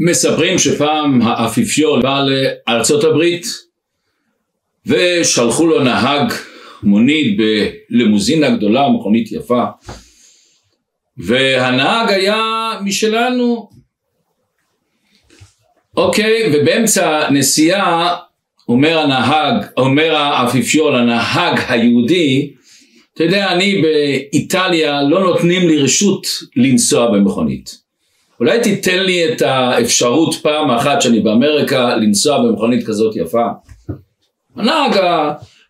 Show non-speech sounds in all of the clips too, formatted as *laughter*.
מספרים שפעם האפיפיור בא לארצות הברית ושלחו לו נהג מונית בלימוזינה גדולה, מכונית יפה והנהג היה משלנו אוקיי, ובאמצע נסיעה אומר הנהג, אומר האפיפיור לנהג היהודי אתה יודע, אני באיטליה לא נותנים לי רשות לנסוע במכונית. אולי תיתן לי את האפשרות פעם אחת שאני באמריקה לנסוע במכונית כזאת יפה. הנהג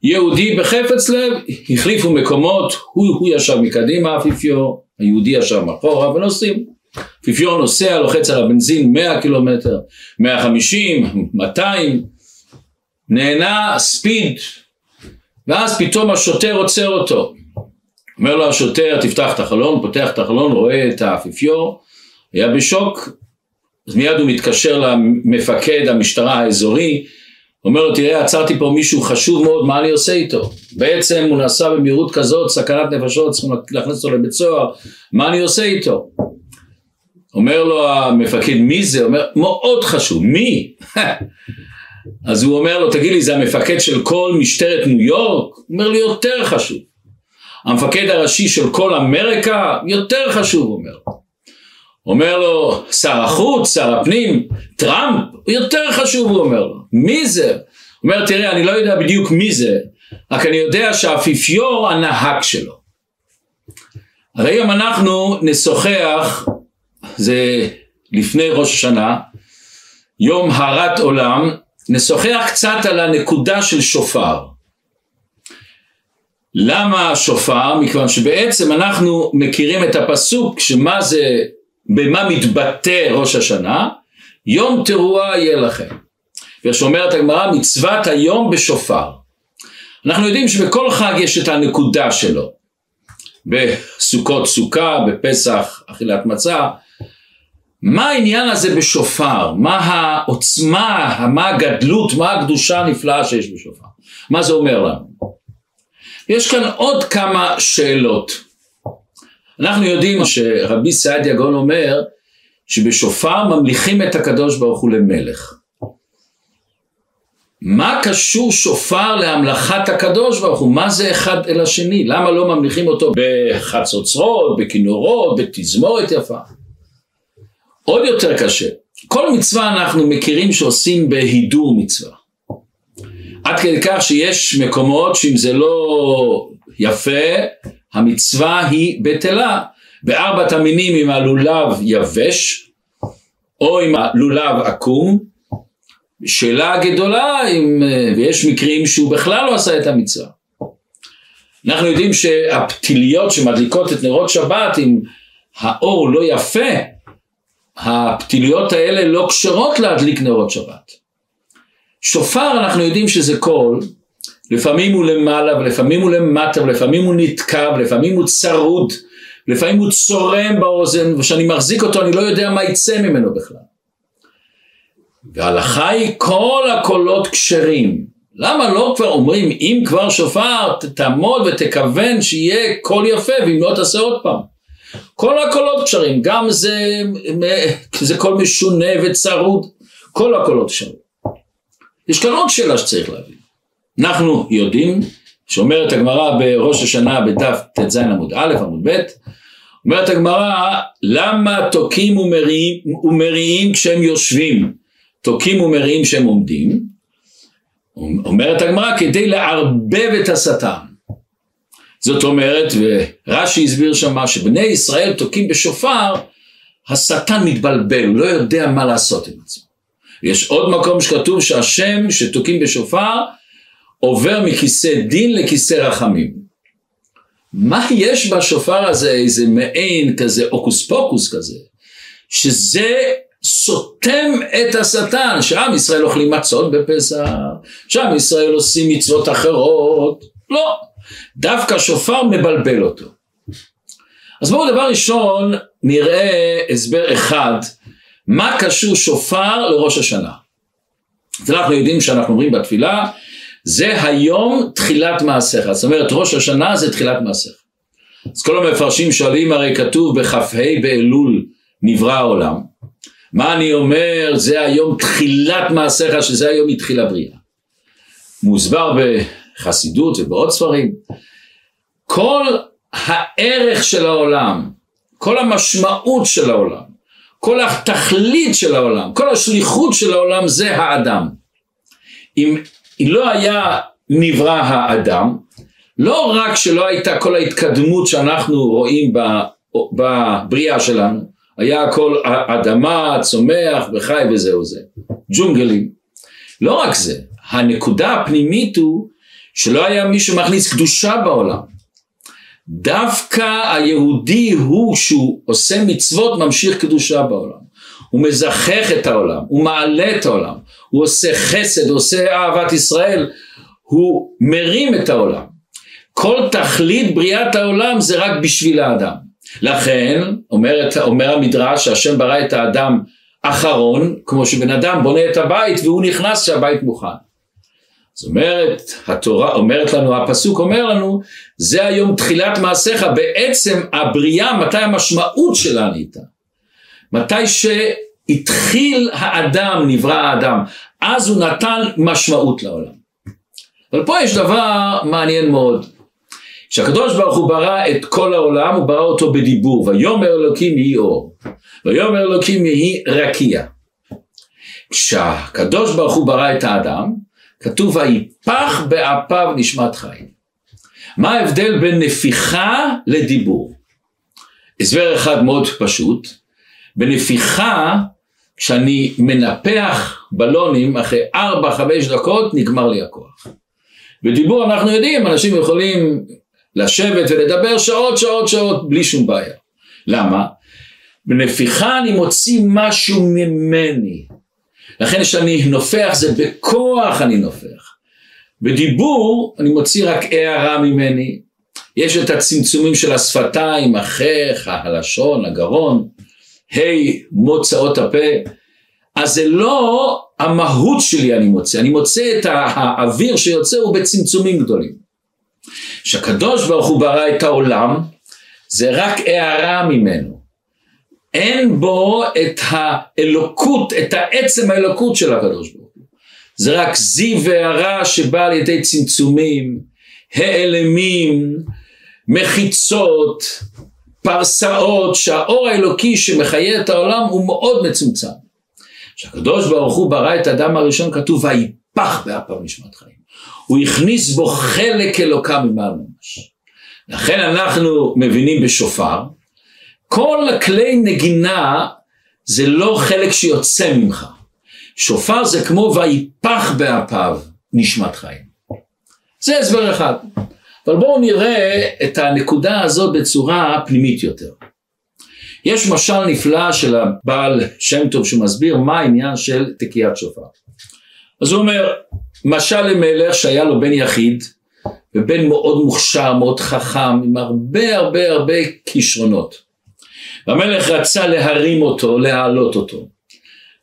היהודי בחפץ לב, החליפו מקומות, הוא, הוא ישב מקדימה האפיפיור, היהודי ישב מאחורה ונוסעים. האפיפיור נוסע, לוחץ על הבנזין 100 קילומטר, 150, 200, נהנה ספיד, ואז פתאום השוטר עוצר אותו. אומר לו השוטר, תפתח את החלון, פותח את החלון, רואה את האפיפיור, היה בשוק, אז מיד הוא מתקשר למפקד המשטרה האזורי, אומר לו, תראה, עצרתי פה מישהו חשוב מאוד, מה אני עושה איתו? בעצם הוא נסע במהירות כזאת, סכנת נפשות, צריכים להכניס אותו לבית סוהר, מה אני עושה איתו? אומר לו המפקד, מי זה? אומר, מאוד חשוב, מי? *laughs* אז הוא אומר לו, תגיד לי, זה המפקד של כל משטרת ניו יורק? הוא אומר לי, יותר חשוב. המפקד הראשי של כל אמריקה, יותר חשוב, אומר. אומר לו, שר החוץ, שר הפנים, טראמפ, יותר חשוב, הוא אומר לו. מי זה? הוא אומר, תראה, אני לא יודע בדיוק מי זה, רק אני יודע שהאפיפיור הנהג שלו. הרי היום אנחנו נשוחח, זה לפני ראש השנה, יום הרת עולם, נשוחח קצת על הנקודה של שופר. למה שופר? מכיוון שבעצם אנחנו מכירים את הפסוק שמה זה, במה מתבטא ראש השנה, יום תרועה יהיה לכם. ושאומרת הגמרא מצוות היום בשופר. אנחנו יודעים שבכל חג יש את הנקודה שלו. בסוכות סוכה, בפסח אכילת מצה. מה העניין הזה בשופר? מה העוצמה, מה הגדלות, מה הקדושה הנפלאה שיש בשופר? מה זה אומר לנו? יש כאן עוד כמה שאלות. אנחנו יודעים שרבי סעדיה גאון אומר שבשופר ממליכים את הקדוש ברוך הוא למלך. מה קשור שופר להמלכת הקדוש ברוך הוא? מה זה אחד אל השני? למה לא ממליכים אותו בחצוצרות, בכינורות, בתזמורת יפה? עוד יותר קשה, כל מצווה אנחנו מכירים שעושים בהידור מצווה. עד כדי כך שיש מקומות שאם זה לא יפה, המצווה היא בטלה. בארבעת המינים אם הלולב יבש, או אם הלולב עקום, שאלה גדולה, אם, ויש מקרים שהוא בכלל לא עשה את המצווה. אנחנו יודעים שהפתיליות שמדליקות את נרות שבת, אם האור לא יפה, הפתיליות האלה לא כשרות להדליק נרות שבת. שופר אנחנו יודעים שזה קול, לפעמים הוא למעלה ולפעמים הוא למטה ולפעמים הוא נתקע ולפעמים הוא צרוד, לפעמים הוא צורם באוזן וכשאני מחזיק אותו אני לא יודע מה יצא ממנו בכלל. וההלכה היא כל הקולות כשרים. למה לא כבר אומרים אם כבר שופר תעמוד ותכוון שיהיה קול יפה ואם לא תעשה עוד פעם. כל הקולות כשרים, גם זה, זה קול משונה וצרוד, כל הקולות כשרים. יש כאן עוד שאלה שצריך להבין. אנחנו יודעים, שאומרת הגמרא בראש השנה בדף ט"ז עמוד א' עמוד ב', אומרת הגמרא, למה תוקים ומריעים, ומריעים כשהם יושבים, תוקים ומריעים כשהם עומדים? אומרת הגמרא, כדי לערבב את השטן. זאת אומרת, ורש"י הסביר שמה שבני ישראל תוקים בשופר, השטן מתבלבל, הוא לא יודע מה לעשות עם עצמו. יש עוד מקום שכתוב שהשם שתוקים בשופר עובר מכיסא דין לכיסא רחמים. מה יש בשופר הזה, איזה מעין כזה הוקוס פוקוס כזה, שזה סותם את השטן, שעם ישראל אוכלים מצות בפסח, שעם ישראל עושים מצוות אחרות, לא, דווקא שופר מבלבל אותו. אז בואו דבר ראשון נראה הסבר אחד מה קשור שופר לראש השנה? אז אנחנו יודעים שאנחנו אומרים בתפילה, זה היום תחילת מעשיך. זאת אומרת, ראש השנה זה תחילת מעשיך. אז כל המפרשים שואלים, הרי כתוב בכ"ה באלול נברא העולם. מה אני אומר? זה היום תחילת מעשיך, שזה היום התחילה בריאה. מוסבר בחסידות ובעוד ספרים. כל הערך של העולם, כל המשמעות של העולם, כל התכלית של העולם, כל השליחות של העולם זה האדם. אם לא היה נברא האדם, לא רק שלא הייתה כל ההתקדמות שאנחנו רואים בבריאה שלנו, היה הכל אדמה, צומח וחי וזהו זה, ג'ונגלים. לא רק זה, הנקודה הפנימית הוא שלא היה מי שמכניס קדושה בעולם. דווקא היהודי הוא שהוא עושה מצוות ממשיך קדושה בעולם. הוא מזכך את העולם, הוא מעלה את העולם, הוא עושה חסד, הוא עושה אהבת ישראל, הוא מרים את העולם. כל תכלית בריאת העולם זה רק בשביל האדם. לכן, אומר, אומר המדרש שהשם ברא את האדם אחרון, כמו שבן אדם בונה את הבית והוא נכנס שהבית מוכן. זאת אומרת, התורה אומרת לנו, הפסוק אומר לנו, זה היום תחילת מעשיך, בעצם הבריאה, מתי המשמעות שלה נהייתה? מתי שהתחיל האדם, נברא האדם, אז הוא נתן משמעות לעולם. אבל פה יש דבר מעניין מאוד. כשהקדוש ברוך הוא ברא את כל העולם, הוא ברא אותו בדיבור, ויאמר אלוקים יהי אור, ויאמר אלוקים יהי רקיע. כשהקדוש ברוך הוא ברא את האדם, כתוב ויפח באפיו נשמת חיים. מה ההבדל בין נפיחה לדיבור? הסבר אחד מאוד פשוט, בנפיחה, כשאני מנפח בלונים, אחרי 4-5 דקות נגמר לי הכוח. בדיבור אנחנו יודעים, אנשים יכולים לשבת ולדבר שעות שעות שעות בלי שום בעיה. למה? בנפיחה אני מוציא משהו ממני. לכן כשאני נופח זה בכוח אני נופח. בדיבור אני מוציא רק הערה ממני. יש את הצמצומים של השפתיים, החך, הלשון, הגרון, ה' מוצאות הפה. אז זה לא המהות שלי אני מוצא, אני מוצא את האוויר שיוצא הוא בצמצומים גדולים. כשהקדוש ברוך הוא ברא את העולם, זה רק הערה ממנו. אין בו את האלוקות, את העצם האלוקות של הקדוש ברוך הוא. זה רק זיו והערה שבא על ידי צמצומים, העלמים, מחיצות, פרסאות, שהאור האלוקי שמחיה את העולם הוא מאוד מצומצם. כשהקדוש ברוך הוא ברא את האדם הראשון כתוב ויפח באפיו נשמת חיים. הוא הכניס בו חלק אלוקה ממעל ממש. לכן אנחנו מבינים בשופר, כל הכלי נגינה זה לא חלק שיוצא ממך. שופר זה כמו ויפח באפיו נשמת חיים. זה הסבר אחד. אבל בואו נראה את הנקודה הזאת בצורה פנימית יותר. יש משל נפלא של הבעל שם טוב שמסביר מה העניין של תקיעת שופר. אז הוא אומר, משל למלך שהיה לו בן יחיד, ובן מאוד מוכשר, מאוד חכם, עם הרבה הרבה הרבה כישרונות. והמלך רצה להרים אותו, להעלות אותו.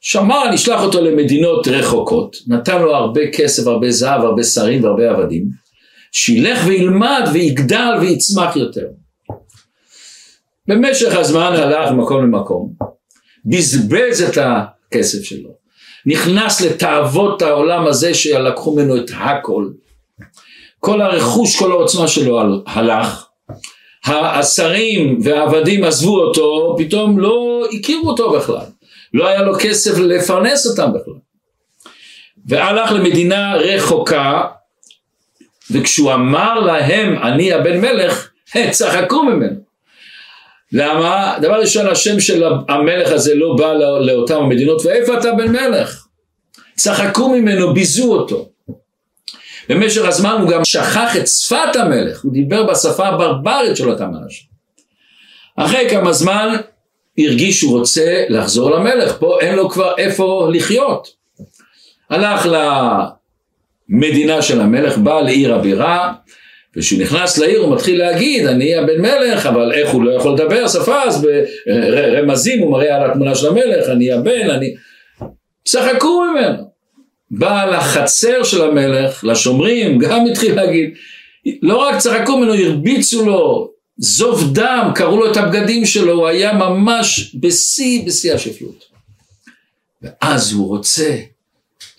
שמע, נשלח אותו למדינות רחוקות, נתן לו הרבה כסף, הרבה זהב, הרבה שרים והרבה עבדים, שילך וילמד ויגדל ויצמח יותר. במשך הזמן הלך ממקום למקום, בזבז את הכסף שלו, נכנס לתאוות העולם הזה שלקחו ממנו את הכל, כל הרכוש, כל העוצמה שלו הלך, השרים והעבדים עזבו אותו, פתאום לא הכירו אותו בכלל, לא היה לו כסף לפרנס אותם בכלל. והלך למדינה רחוקה, וכשהוא אמר להם אני הבן מלך, הם צחקו ממנו. למה? דבר ראשון השם של המלך הזה לא בא לאותן המדינות ואיפה אתה בן מלך? צחקו ממנו, ביזו אותו. במשך הזמן הוא גם שכח את שפת המלך, הוא דיבר בשפה הברברית של אותם אנשים. אחרי כמה זמן הרגיש שהוא רוצה לחזור למלך, פה אין לו כבר איפה לחיות. הלך למדינה של המלך, בא לעיר הבירה, וכשהוא נכנס לעיר הוא מתחיל להגיד אני הבן מלך אבל איך הוא לא יכול לדבר? שפה אז ברמזים הוא מראה על התמונה של המלך אני הבן אני צחקו ממנו. בא לחצר של המלך לשומרים *laughs* גם התחיל להגיד לא רק צחקו ממנו הרביצו לו זוב דם קראו לו את הבגדים שלו הוא היה ממש בשיא בשיא השפלות. ואז הוא רוצה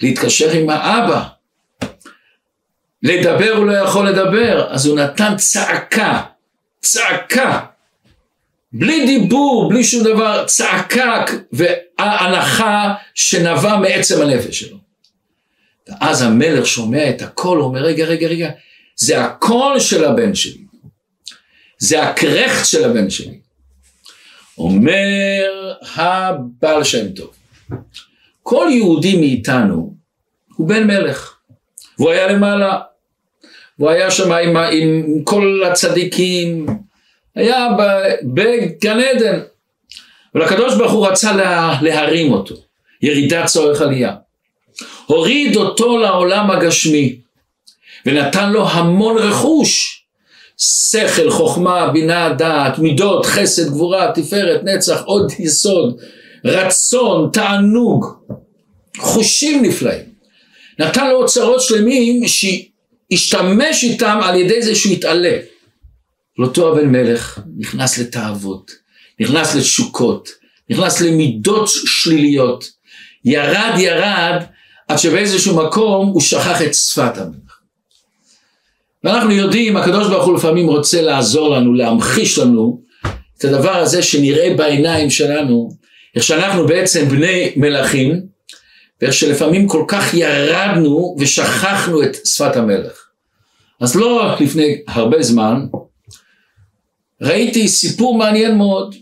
להתקשר עם האבא. לדבר הוא לא יכול לדבר, אז הוא נתן צעקה, צעקה, בלי דיבור, בלי שום דבר, צעקה והנחה שנבע מעצם הנפש שלו. ואז המלך שומע את הקול, אומר רגע רגע רגע, זה הקול של הבן שלי, זה הקרחט של הבן שלי. אומר הבעל שם טוב, כל יהודי מאיתנו הוא בן מלך, והוא היה למעלה, והוא היה שם עם, עם כל הצדיקים, היה בגן עדן, ולקדוש ברוך הוא רצה לה, להרים אותו, ירידת צורך עלייה. הוריד אותו לעולם הגשמי, ונתן לו המון רכוש, שכל, חוכמה, בינה, דעת, מידות, חסד, גבורה, תפארת, נצח, עוד יסוד, רצון, תענוג, חושים נפלאים. נתן לו אוצרות שלמים שהשתמש איתם על ידי זה שהוא התעלה. לאותו הבן מלך נכנס לתאוות, נכנס לתשוקות, נכנס למידות שליליות, ירד ירד עד שבאיזשהו מקום הוא שכח את שפת המלך. ואנחנו יודעים, הקדוש ברוך הוא לפעמים רוצה לעזור לנו, להמחיש לנו את הדבר הזה שנראה בעיניים שלנו, איך שאנחנו בעצם בני מלכים, ואיך שלפעמים כל כך ירדנו ושכחנו את שפת המלך. אז לא לפני הרבה זמן, ראיתי סיפור מעניין מאוד.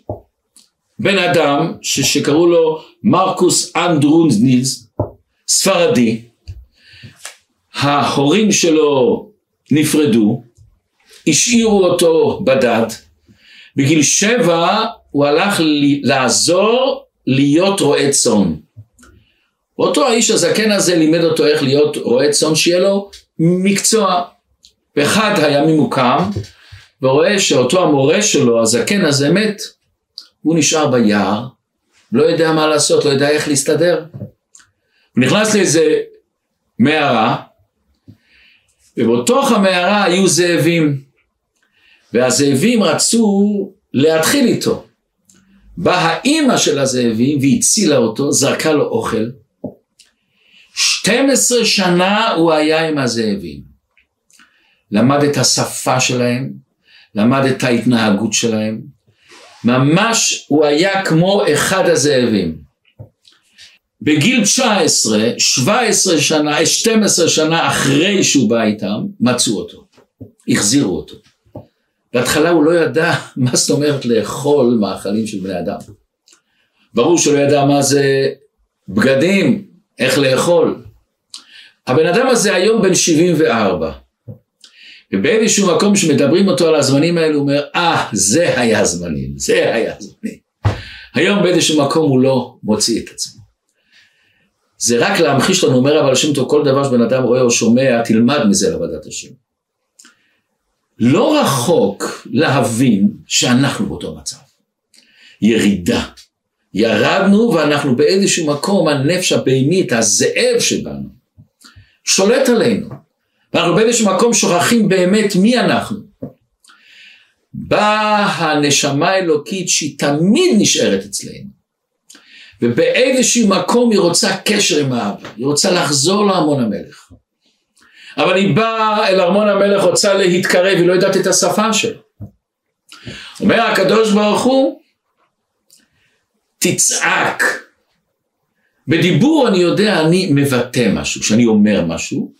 בן אדם ש- שקראו לו מרקוס אנדרונזניז, ספרדי, ההורים שלו נפרדו, השאירו אותו בדד, בגיל שבע הוא הלך לעזור להיות רועה צאן. ואותו האיש הזקן הזה לימד אותו איך להיות רועה צאן, שיהיה לו מקצוע. ואחד היה ממוקם, ורואה שאותו המורה שלו, הזקן הזה מת, הוא נשאר ביער, לא יודע מה לעשות, לא יודע איך להסתדר. הוא נכנס לאיזה מערה, ובתוך המערה היו זאבים, והזאבים רצו להתחיל איתו. באה האימא של הזאבים והצילה אותו, זרקה לו אוכל. 12 שנה הוא היה עם הזאבים. למד את השפה שלהם, למד את ההתנהגות שלהם. ממש הוא היה כמו אחד הזאבים. בגיל 19, 17 שנה, 12 שנה אחרי שהוא בא איתם, מצאו אותו, החזירו אותו. בהתחלה הוא לא ידע *laughs* מה זאת אומרת לאכול מאכלים של בני אדם. ברור שהוא לא ידע מה זה בגדים, איך לאכול. הבן אדם הזה היום בן 74. ובאיזשהו מקום שמדברים אותו על הזמנים האלו, הוא אומר, אה, ah, זה היה זמנים, זה היה זמנים. היום באיזשהו מקום הוא לא מוציא את עצמו. זה רק להמחיש לנו, אומר אבל שם טוב, כל דבר שבן אדם רואה או שומע, תלמד מזה לעבודת השם. לא רחוק להבין שאנחנו באותו מצב. ירידה. ירדנו ואנחנו באיזשהו מקום, הנפש הבהמית, הזאב שבנו, שולט עלינו. ואנחנו באיזשהו מקום שוכחים באמת מי אנחנו. באה הנשמה האלוקית שהיא תמיד נשארת אצלנו. ובאיזשהו מקום היא רוצה קשר עם האבא, היא רוצה לחזור לארמון המלך. אבל היא באה אל ארמון המלך, רוצה להתקרב, היא לא יודעת את השפה שלו. אומר הקדוש ברוך הוא, תצעק. בדיבור אני יודע, אני מבטא משהו, כשאני אומר משהו,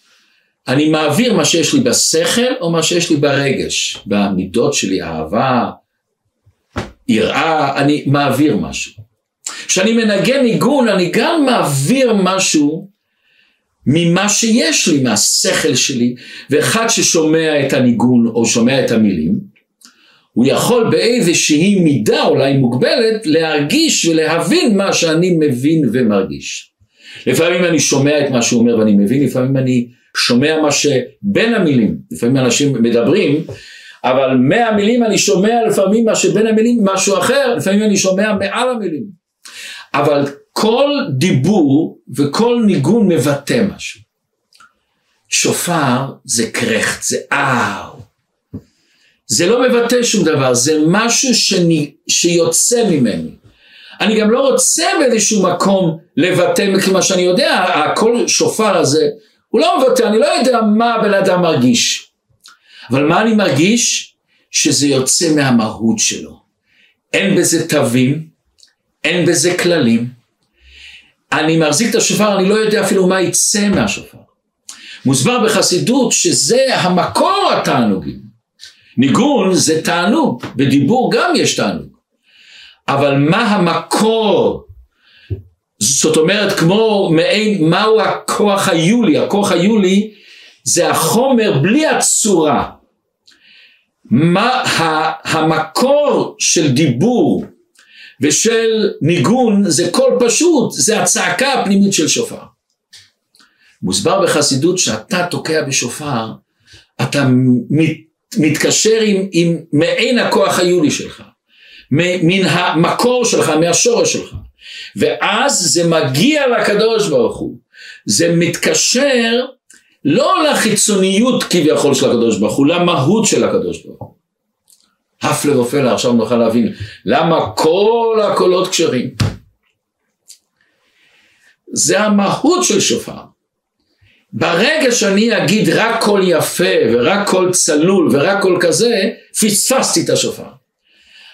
אני מעביר מה שיש לי בשכל או מה שיש לי ברגש, במידות שלי, אהבה, יראה, אני מעביר משהו. כשאני מנגן ניגון אני גם מעביר משהו ממה שיש לי, מהשכל שלי, ואחד ששומע את הניגון או שומע את המילים, הוא יכול באיזושהי מידה אולי מוגבלת להרגיש ולהבין מה שאני מבין ומרגיש. לפעמים אני שומע את מה שהוא אומר ואני מבין, לפעמים אני שומע מה שבין המילים, לפעמים אנשים מדברים, אבל מהמילים אני שומע לפעמים מה שבין המילים משהו אחר, לפעמים אני שומע מעל המילים. אבל כל דיבור וכל ניגון מבטא משהו. שופר זה קרחט, זה אר. זה לא מבטא שום דבר, זה משהו שאני, שיוצא ממני. אני גם לא רוצה באיזשהו מקום לבטא, כי מה שאני יודע, הקול שופר הזה, הוא לא מבטא, אני לא יודע מה הבן אדם מרגיש. אבל מה אני מרגיש? שזה יוצא מהמהות שלו. אין בזה תווים, אין בזה כללים. אני מחזיק את השופר, אני לא יודע אפילו מה יצא מהשופר. מוסבר בחסידות שזה המקור התענוגים. ניגון זה תענוג, בדיבור גם יש תענוג. אבל מה המקור? זאת אומרת, כמו מעין, מהו הכוח היולי? הכוח היולי זה החומר בלי הצורה. מה המקור של דיבור ושל ניגון זה קול פשוט, זה הצעקה הפנימית של שופר. מוסבר בחסידות שאתה תוקע בשופר, אתה מת, מתקשר עם, עם מעין הכוח היולי שלך, מן המקור שלך, מהשורש שלך, ואז זה מגיע לקדוש ברוך הוא, זה מתקשר לא לחיצוניות כביכול של הקדוש ברוך הוא, למהות של הקדוש ברוך הוא. הפלא ופלא, עכשיו נוכל להבין למה כל הקולות כשרים. זה המהות של שופר. ברגע שאני אגיד רק קול יפה ורק קול צלול ורק קול כזה, פספסתי את השופר.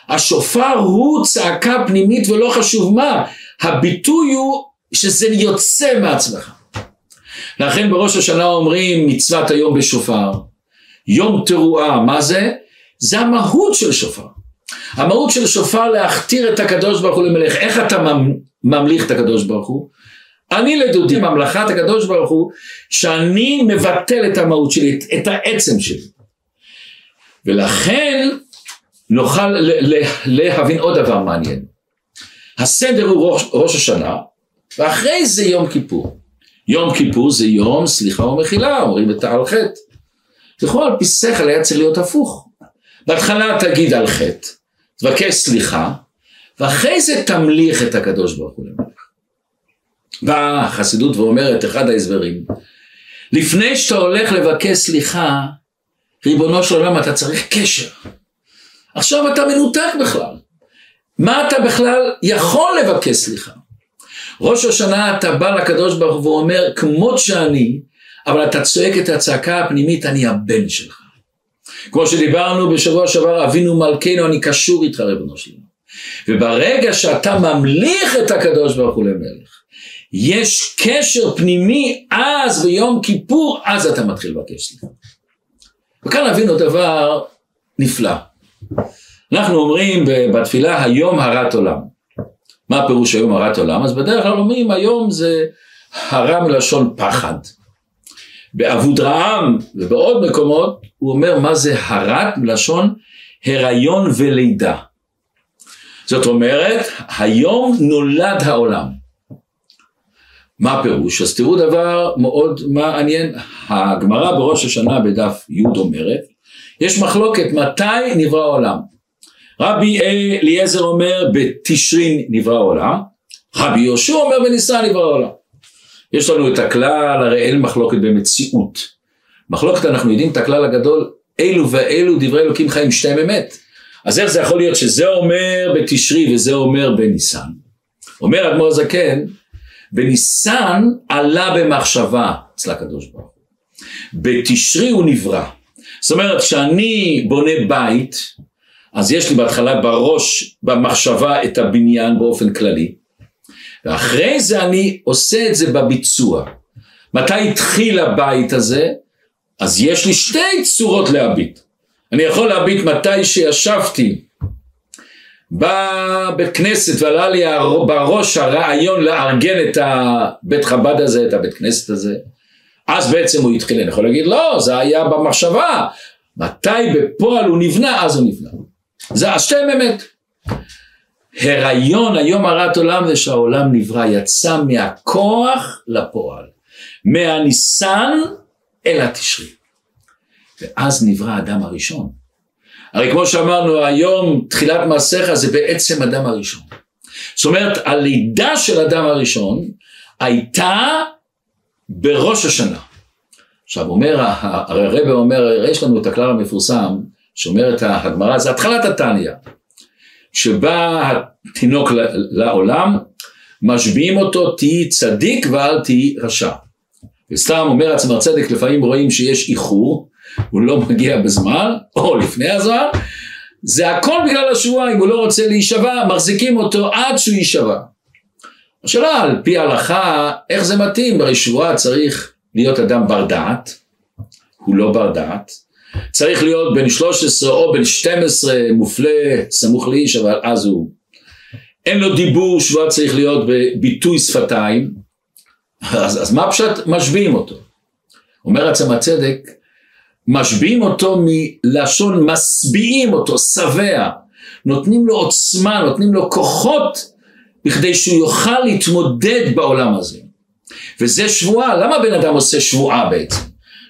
השופר הוא צעקה פנימית ולא חשוב מה, הביטוי הוא שזה יוצא מעצמך. לכן בראש השנה אומרים מצוות היום בשופר, יום תרועה, מה זה? זה המהות של שופר. המהות של שופר להכתיר את הקדוש ברוך הוא למלך. איך אתה ממליך את הקדוש ברוך הוא? אני לדודי ממלכת הקדוש ברוך הוא, שאני מבטל את המהות שלי, את העצם שלי. ולכן נוכל להבין עוד דבר מעניין. הסדר הוא ראש, ראש השנה, ואחרי זה יום כיפור. יום כיפור זה יום סליחה ומחילה, אומרים את העל חטא. לכאורה על פי שכל היה צריך להיות הפוך. בהתחלה תגיד על חטא, תבקש סליחה, ואחרי זה תמליך את הקדוש ברוך הוא למלך. באה החסידות ואומרת, אחד ההסברים, לפני שאתה הולך לבקש סליחה, ריבונו של עולם, אתה צריך קשר. עכשיו אתה מנותק בכלל. מה אתה בכלל יכול לבקש סליחה? ראש השנה אתה בא לקדוש ברוך הוא ואומר, כמות שאני, אבל אתה צועק את הצעקה הפנימית, אני הבן שלך. כמו שדיברנו בשבוע שעבר, אבינו מלכנו, אני קשור איתך ריבונו שלנו. וברגע שאתה ממליך את הקדוש ברוך הוא למלך, יש קשר פנימי אז ביום כיפור, אז אתה מתחיל לבקש סליחה. וכאן אבינו דבר נפלא. אנחנו אומרים בתפילה היום הרת עולם. מה הפירוש היום הרת עולם? אז בדרך כלל אומרים היום זה הרע מלשון פחד. באבודרעם ובעוד מקומות הוא אומר מה זה הרת מלשון הריון ולידה. זאת אומרת היום נולד העולם. מה הפירוש? אז תראו דבר מאוד מעניין, הגמרא בראש השנה בדף י' אומרת, יש מחלוקת מתי נברא העולם. רבי אליעזר אומר בתשרין נברא העולם, רבי יהושע אומר בניסן נברא העולם. יש לנו את הכלל, הרי אין מחלוקת במציאות. מחלוקת אנחנו יודעים את הכלל הגדול, אלו ואלו דברי אלוקים חיים שתיהם אמת. אז איך זה יכול להיות שזה אומר בתשרי וזה אומר בניסן? אומר אדמו"ר זקן, בניסן עלה במחשבה אצל הקדוש ברוך הוא. בתשרי הוא נברא. זאת אומרת, כשאני בונה בית, אז יש לי בהתחלה בראש, במחשבה, את הבניין באופן כללי, ואחרי זה אני עושה את זה בביצוע. מתי התחיל הבית הזה? אז יש לי שתי צורות להביט. אני יכול להביט מתי שישבתי בבית כנסת ועלה לי בראש הרעיון לארגן את הבית חב"ד הזה, את הבית כנסת הזה, אז בעצם הוא התחיל, אני יכול להגיד לא, זה היה במחשבה, מתי בפועל הוא נבנה, אז הוא נבנה. זה השתיהם אמת. הריון היום הרת עולם זה שהעולם נברא, יצא מהכוח לפועל, מהניסן אל התשרי. ואז נברא האדם הראשון. הרי כמו שאמרנו היום תחילת מעשיך זה בעצם אדם הראשון. זאת אומרת הלידה של אדם הראשון הייתה בראש השנה. עכשיו אומר, הרי הרבה אומר, יש לנו את הכלל המפורסם שאומר את הגמרא, זה התחלת התניא. שבא התינוק לעולם, משביעים אותו תהי צדיק ואל תהי רשע. וסתם אומר עצמר צדק לפעמים רואים שיש איחור, הוא לא מגיע בזמן, או לפני הזמן, זה הכל בגלל השבועה, אם הוא לא רוצה להישבע, מחזיקים אותו עד שהוא יישבע. השאלה על פי ההלכה, איך זה מתאים? הרי שבועה צריך להיות אדם בר דעת, הוא לא בר דעת, צריך להיות בן 13 או בן 12 מופלה סמוך לאיש, אבל אז הוא אין לו דיבור, שבועה צריך להיות בביטוי שפתיים, אז, אז מה פשוט משביעים אותו? אומר עצם הצדק, משביעים אותו מלשון משביעים אותו, שבע, נותנים לו עוצמה, נותנים לו כוחות בכדי שהוא יוכל להתמודד בעולם הזה. וזה שבועה, למה בן אדם עושה שבועה בעצם?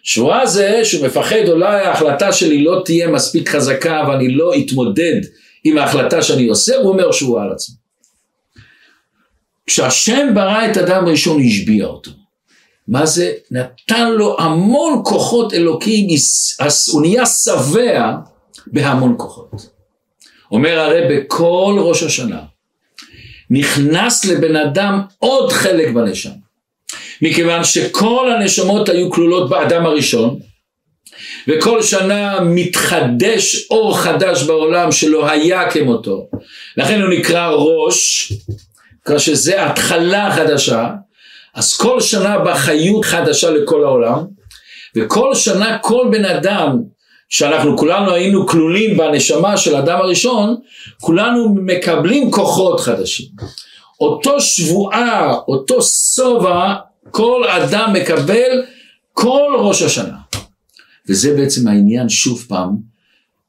שבועה זה שהוא מפחד אולי ההחלטה שלי לא תהיה מספיק חזקה ואני לא אתמודד עם ההחלטה שאני עושה, הוא אומר שבועה על עצמו. כשהשם ברא את אדם ראשון השביע אותו. מה זה? נתן לו המון כוחות אלוקים, הוא נהיה שבע בהמון כוחות. אומר הרי בכל ראש השנה, נכנס לבן אדם עוד חלק בנשמה. מכיוון שכל הנשמות היו כלולות באדם הראשון, וכל שנה מתחדש אור חדש בעולם שלא היה כמותו. לכן הוא נקרא ראש, כאשר זה התחלה חדשה, אז כל שנה בא חיות חדשה לכל העולם, וכל שנה כל בן אדם שאנחנו כולנו היינו כלולים בנשמה של האדם הראשון, כולנו מקבלים כוחות חדשים. אותו שבועה, אותו שובע, כל אדם מקבל כל ראש השנה. וזה בעצם העניין, שוב פעם,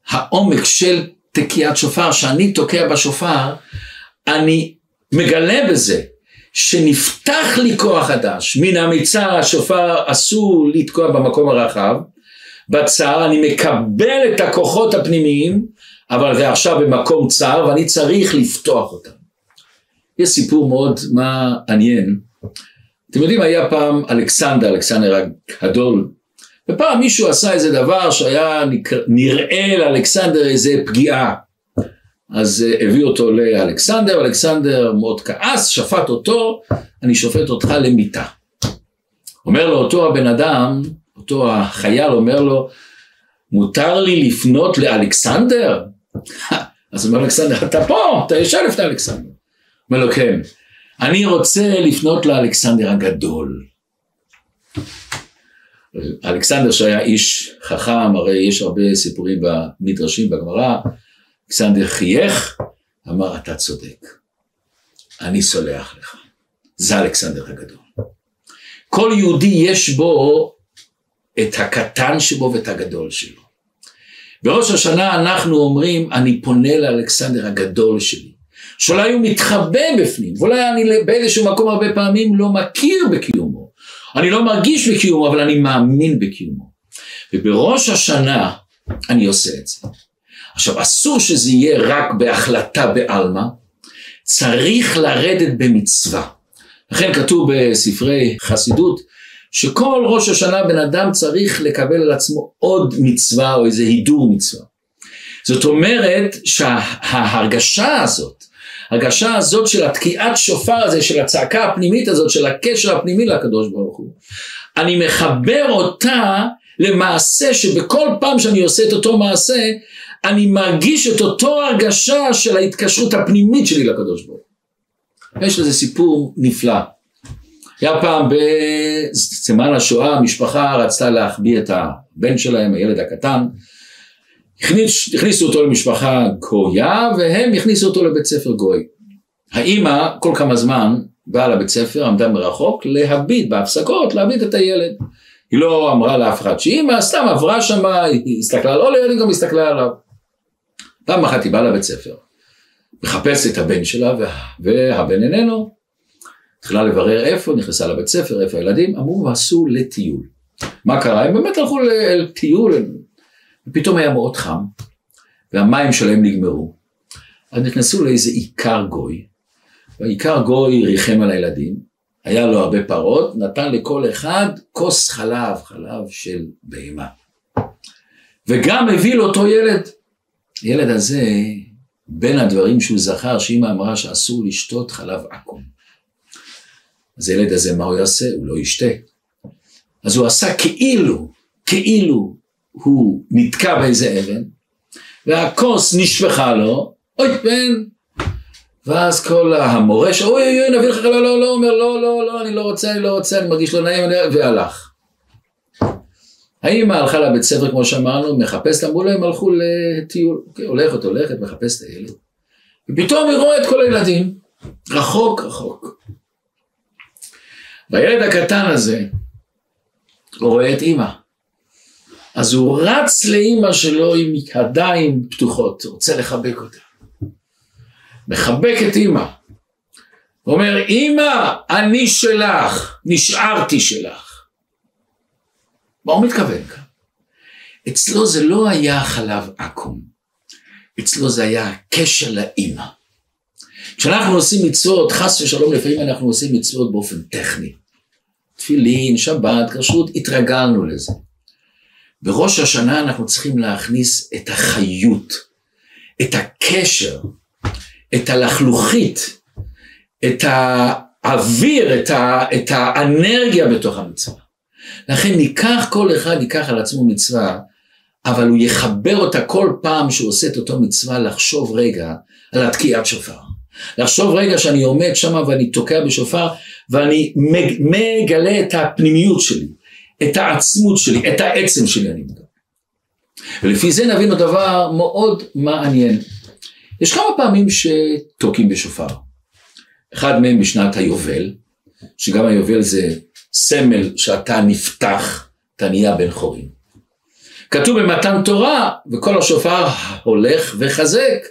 העומק של תקיעת שופר, שאני תוקע בשופר, אני מגלה בזה שנפתח לי כוח חדש, מן המצר השופר אסור לתקוע במקום הרחב, בצר אני מקבל את הכוחות הפנימיים, אבל זה עכשיו במקום צר ואני צריך לפתוח אותם. יש סיפור מאוד מעניין, אתם יודעים היה פעם אלכסנדר, אלכסנדר הגדול, ופעם מישהו עשה איזה דבר שהיה נראה לאלכסנדר איזה פגיעה. אז אה, הביא אותו לאלכסנדר, אלכסנדר מאוד כעס, שפט אותו, אני שופט אותך למיתה. אומר לו אותו הבן אדם, אותו החייל אומר לו, מותר לי לפנות לאלכסנדר? *laughs* אז אומר אלכסנדר, אתה פה, אתה יושב לפני אלכסנדר. אומר לו, כן, אני רוצה לפנות לאלכסנדר הגדול. אלכסנדר שהיה איש חכם, הרי יש הרבה סיפורים במדרשים בגמרא, אלכסנדר חייך, אמר אתה צודק, אני סולח לך. זה אלכסנדר הגדול. כל יהודי יש בו את הקטן שבו ואת הגדול שלו. בראש השנה אנחנו אומרים, אני פונה לאלכסנדר הגדול שלי, שאולי הוא מתחבא בפנים, ואולי אני באיזשהו מקום הרבה פעמים לא מכיר בקיומו, אני לא מרגיש בקיומו, אבל אני מאמין בקיומו. ובראש השנה אני עושה את זה. עכשיו אסור שזה יהיה רק בהחלטה בעלמא, צריך לרדת במצווה. לכן כתוב בספרי חסידות שכל ראש השנה בן אדם צריך לקבל על עצמו עוד מצווה או איזה הידור מצווה. זאת אומרת שההרגשה הזאת, הרגשה הזאת של התקיעת שופר הזה, של הצעקה הפנימית הזאת, של הקשר הפנימי לקדוש ברוך הוא, אני מחבר אותה למעשה שבכל פעם שאני עושה את אותו מעשה, אני מרגיש את אותו הרגשה של ההתקשרות הפנימית שלי לקדוש ברוך הוא. יש לזה סיפור נפלא. היה פעם בזמן השואה, המשפחה רצתה להחביא את הבן שלהם, הילד הקטן. הכניס, הכניסו אותו למשפחה גויה, והם הכניסו אותו לבית ספר גוי. האימא כל כמה זמן באה לבית ספר, עמדה מרחוק, להביט בהפסקות, להביט את הילד. היא לא אמרה לאף אחד שאימא סתם עברה שמה, היא הסתכלה לא ליד, היא גם הסתכלה עליו. פעם אחת היא באה לבית ספר, מחפשת את הבן שלה, והבן איננו. התחילה לברר איפה, נכנסה לבית ספר, איפה הילדים, אמרו, עשו לטיול. מה קרה? הם באמת הלכו לטיול, ופתאום היה מאוד חם, והמים שלהם נגמרו. אז נכנסו לאיזה עיקר גוי, והעיקר גוי ריחם על הילדים, היה לו הרבה פרות, נתן לכל אחד כוס חלב, חלב של בהמה. וגם הביא לאותו ילד. הילד הזה בין הדברים שהוא זכר, שאמא אמרה שאסור לשתות חלב עכו"ם. אז הילד הזה, מה הוא יעשה? הוא לא ישתה. אז הוא עשה כאילו, כאילו הוא נתקע באיזה אבן, והכוס נשפכה לו, אוי בן, ואז כל המורה, שאוי אוי אוי נביא לך, לא לא לא, אומר לא לא לא, אני לא רוצה, אני לא רוצה, אני מרגיש לא נעים, והלך. האמא הלכה לבית ספר כמו שאמרנו, מחפשת, אמרו להם הלכו לטיול, אוקיי, הולכת הולכת, מחפשת את הילד. ופתאום היא רואה את כל הילדים, רחוק רחוק. והילד הקטן הזה רואה את אימא. אז הוא רץ לאימא שלו עם ידיים פתוחות, רוצה לחבק אותה. מחבק את אימא. הוא אומר, אימא, אני שלך, נשארתי שלך. מה הוא מתכוון כאן? אצלו זה לא היה חלב עכו"ם, אצלו זה היה הקשר לאימא. כשאנחנו עושים מצוות, חס ושלום לפעמים אנחנו עושים מצוות באופן טכני. תפילין, שבת, כשרות, התרגלנו לזה. בראש השנה אנחנו צריכים להכניס את החיות, את הקשר, את הלחלוכית, את האוויר, את, ה, את האנרגיה בתוך המצווה. לכן ניקח כל אחד, ייקח על עצמו מצווה, אבל הוא יחבר אותה כל פעם שהוא עושה את אותו מצווה, לחשוב רגע על התקיעת שופר. לחשוב רגע שאני עומד שם ואני תוקע בשופר, ואני מגלה את הפנימיות שלי, את העצמות שלי, את העצם שלי אני מגלה. ולפי זה נבין עוד דבר מאוד מעניין. יש כמה פעמים שתוקעים בשופר. אחד מהם בשנת היובל, שגם היובל זה סמל שאתה נפתח, אתה נהיה בן חורים. כתוב במתן תורה, וכל השופר הולך וחזק.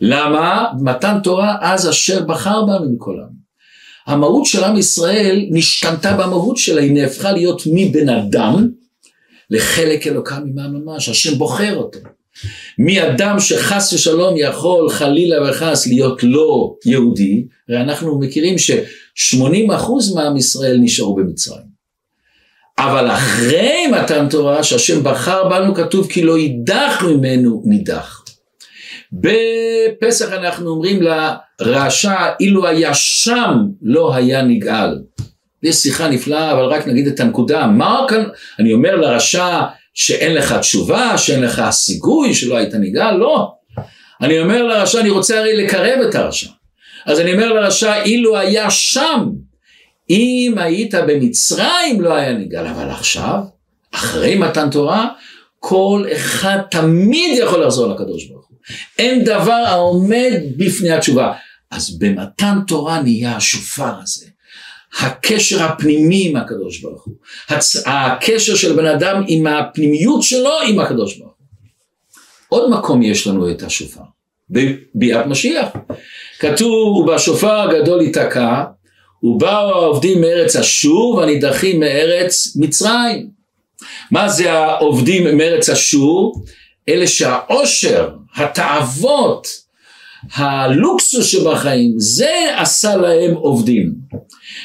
למה? מתן תורה אז אשר בחר בנו מכל העם. המהות של עם ישראל נשתנתה במהות שלה, היא נהפכה להיות מבן אדם לחלק אלוקם ממעם ממש, השם בוחר אותו. מאדם שחס ושלום יכול חלילה וחס להיות לא יהודי, הרי אנחנו מכירים ש-80% מעם ישראל נשארו במצרים. אבל אחרי מתן תורה שהשם בחר בנו כתוב כי לא יידח ממנו נידח. בפסח אנחנו אומרים לרשע אילו היה שם לא היה נגאל. יש שיחה נפלאה אבל רק נגיד את הנקודה מה כאן אני אומר לרשע שאין לך תשובה שאין לך סיגוי שלא היית נגאל לא אני אומר לרשע אני רוצה הרי לקרב את הרשע אז אני אומר לרשע אילו היה שם אם היית במצרים לא היה נגאל אבל עכשיו אחרי מתן תורה כל אחד תמיד יכול לחזור לקדוש ברוך הוא אין דבר העומד בפני התשובה. אז במתן תורה נהיה השופר הזה. הקשר הפנימי עם הקדוש ברוך הוא. הצ... הקשר של בן אדם עם הפנימיות שלו עם הקדוש ברוך הוא. עוד מקום יש לנו את השופר. בביאת משיח. כתוב ובשופר הגדול ייתקע ובאו העובדים מארץ אשור והנידחים מארץ מצרים. מה זה העובדים מארץ אשור? אלה שהעושר, התאוות, הלוקסוס שבחיים, זה עשה להם עובדים.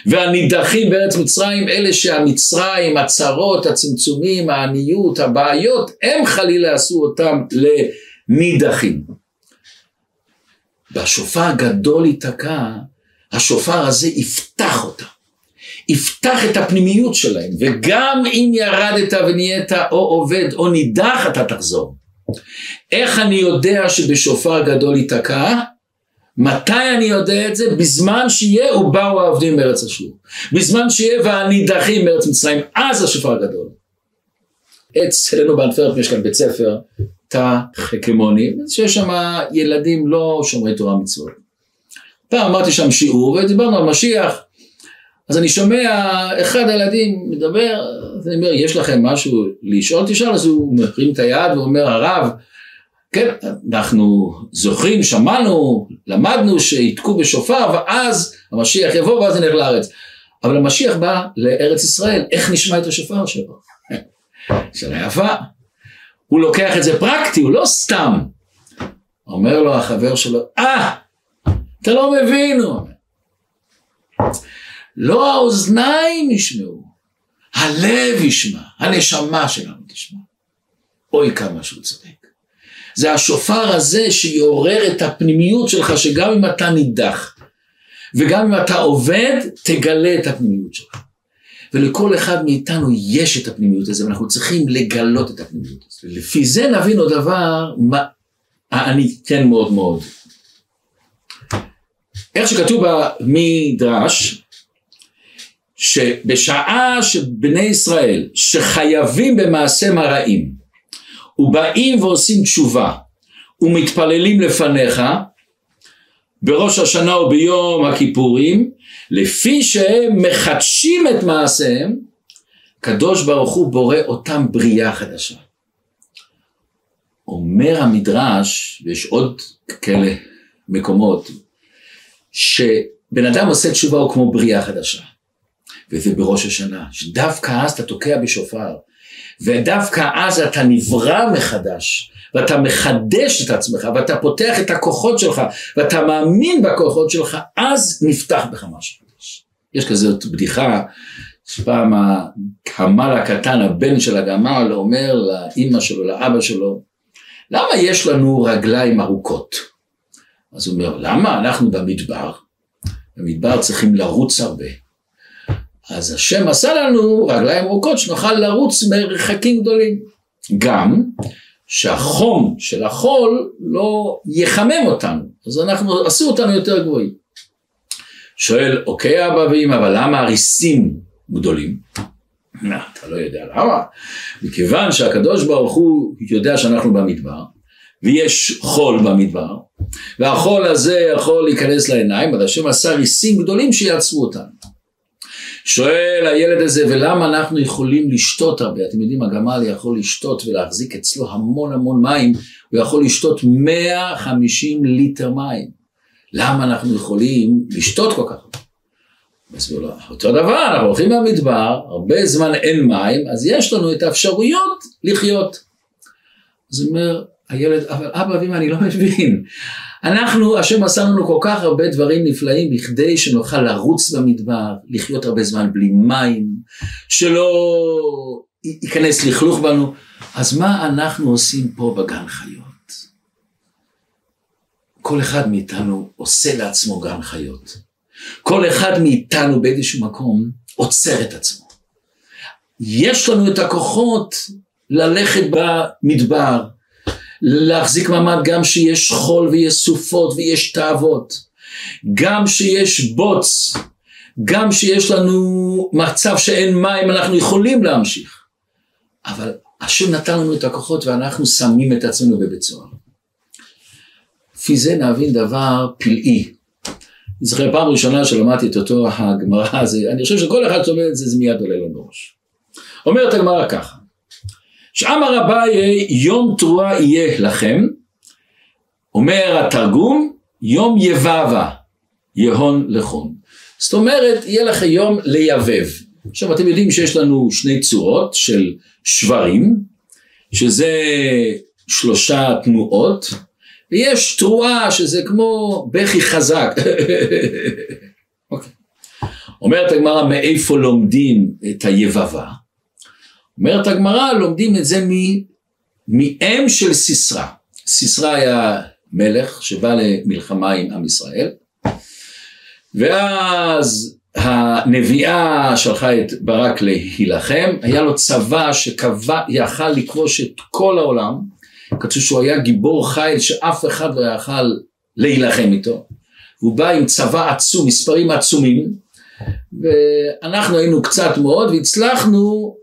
והנידחים בארץ מצרים, אלה שהמצרים, הצרות, הצמצומים, העניות, הבעיות, הם חלילה עשו אותם לנידחים. בשופר גדול ייתקע, השופר הזה יפתח אותם. יפתח את הפנימיות שלהם, וגם אם ירדת ונהיית או עובד או נידח אתה תחזור. איך אני יודע שבשופר גדול ייתקע? מתי אני יודע את זה? בזמן שיהיה ובאו העובדים מארץ אשור. בזמן שיהיה והנידחים מארץ מצרים, אז השופר הגדול. אצלנו באנפרפ יש כאן בית ספר, תא חכמוני, שיש שם ילדים לא שומרי תורה מצוות. פעם אמרתי שם שיעור ודיברנו על משיח, אז אני שומע אחד הילדים מדבר, אז אני אומר, יש לכם משהו לשאול? תשאל, אז הוא מרים את היד ואומר, הרב, כן, אנחנו זוכרים, שמענו, למדנו שיתקו בשופר, ואז המשיח יבוא ואז נלך לארץ. אבל המשיח בא לארץ ישראל, איך נשמע את השופר שלו? *laughs* שאלה יפה. הוא לוקח את זה פרקטי, הוא לא סתם. אומר לו החבר שלו, אה, ah, אתה לא מבין, הוא אומר. לא האוזניים ישמעו, הלב ישמע, הנשמה שלנו תשמע. אוי כמה שהוא צודק. זה השופר הזה שיעורר את הפנימיות שלך, שגם אם אתה נידח, וגם אם אתה עובד, תגלה את הפנימיות שלך. ולכל אחד מאיתנו יש את הפנימיות הזו, ואנחנו צריכים לגלות את הפנימיות הזו. לפי זה נבין עוד דבר, מה, אני כן מאוד מאוד. איך שכתוב במדרש, שבשעה שבני ישראל שחייבים במעשה מרעים ובאים ועושים תשובה ומתפללים לפניך בראש השנה וביום הכיפורים לפי שהם מחדשים את מעשיהם קדוש ברוך הוא בורא אותם בריאה חדשה. אומר המדרש ויש עוד כאלה מקומות שבן אדם עושה תשובה הוא כמו בריאה חדשה וזה בראש השנה, שדווקא אז אתה תוקע בשופר, ודווקא אז אתה נברא מחדש, ואתה מחדש את עצמך, ואתה פותח את הכוחות שלך, ואתה מאמין בכוחות שלך, אז נפתח בך משהו חדש. יש כזאת בדיחה, שפעם הגמל הקטן, הבן של הגמל, אומר לאימא שלו, לאבא שלו, למה יש לנו רגליים ארוכות? אז הוא אומר, למה? אנחנו במדבר, במדבר צריכים לרוץ הרבה. אז השם עשה לנו רגליים ארוכות שנוכל לרוץ מרחקים גדולים. גם שהחום של החול לא יחמם אותנו, אז אנחנו, עשו אותנו יותר גבוהים. שואל, אוקיי אבא ואמא, אבל למה הריסים גדולים? אתה לא יודע למה? מכיוון שהקדוש ברוך הוא יודע שאנחנו במדבר, ויש חול במדבר, והחול הזה יכול להיכנס לעיניים, אז השם עשה ריסים גדולים שיעצרו אותנו. שואל הילד הזה, ולמה אנחנו יכולים לשתות הרבה? אתם יודעים, הגמל יכול לשתות ולהחזיק אצלו המון המון מים, הוא יכול לשתות 150 ליטר מים. למה אנחנו יכולים לשתות כל כך הרבה? אותו דבר, אנחנו הולכים במדבר, הרבה זמן אין מים, אז יש לנו את האפשרויות לחיות. אז אומר, הילד, אבל אבא ואמא, אני לא מבין. אנחנו, השם עשה לנו כל כך הרבה דברים נפלאים בכדי שנוכל לרוץ במדבר, לחיות הרבה זמן בלי מים, שלא ייכנס לכלוך בנו. אז מה אנחנו עושים פה בגן חיות? כל אחד מאיתנו עושה לעצמו גן חיות. כל אחד מאיתנו באיזשהו מקום עוצר את עצמו. יש לנו את הכוחות ללכת במדבר, להחזיק מעמד גם שיש חול ויש סופות ויש תאוות, גם שיש בוץ, גם שיש לנו מצב שאין מים, אנחנו יכולים להמשיך. אבל השם נתן לנו את הכוחות ואנחנו שמים את עצמנו בבית סוהר. לפי זה נבין דבר פלאי. אני זוכר פעם ראשונה שלמדתי את אותו הגמרא הזה, אני חושב שכל אחד שאומר את זה, זה מיד עולה לנו בראש. אומרת הגמרא ככה, שאמר אביי יום תרועה יהיה לכם, אומר התרגום יום יבבה יהון לכון. זאת אומרת יהיה לכם יום ליבב. עכשיו אתם יודעים שיש לנו שני צורות של שברים, שזה שלושה תנועות, ויש תרועה שזה כמו בכי חזק. *laughs* אוקיי. אומרת הגמרא מאיפה לומדים את היבבה? אומרת הגמרא, לומדים את זה מאם של סיסרא. סיסרא היה מלך שבא למלחמה עם עם ישראל, ואז הנביאה שלחה את ברק להילחם, היה לו צבא שיכל לכבוש את כל העולם, כתוב שהוא היה גיבור חיל שאף אחד לא יכל להילחם איתו, הוא בא עם צבא עצום, מספרים עצומים, ואנחנו היינו קצת מאוד והצלחנו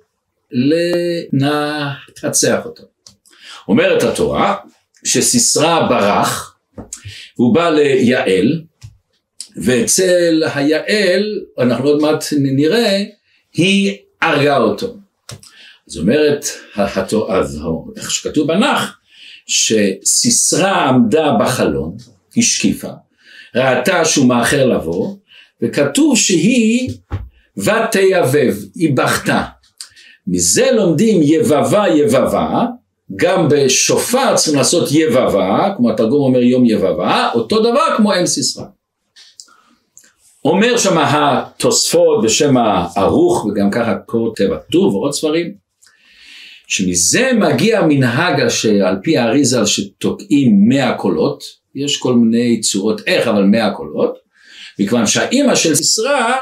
לנצח אותו. אומרת התורה שסיסרא ברח והוא בא ליעל ואצל היעל אנחנו עוד מעט נראה היא הרגה אותו. אז אומרת אז איך שכתוב בנח שסיסרא עמדה בחלון, השקיפה, ראתה שהוא מאחר לבוא וכתוב שהיא ותיבב, היא בכתה. מזה לומדים יבבה יבבה, גם בשופר צריכים לעשות יבבה, כמו התרגום אומר יום יבבה, אותו דבר כמו אם סיסרא. אומר שם התוספות בשם הערוך, וגם ככה כותב הטור ועוד ספרים, שמזה מגיע מנהג שעל פי האריזה שתוקעים מאה קולות, יש כל מיני צורות איך אבל מאה קולות, מכיוון שהאימא של סיסרא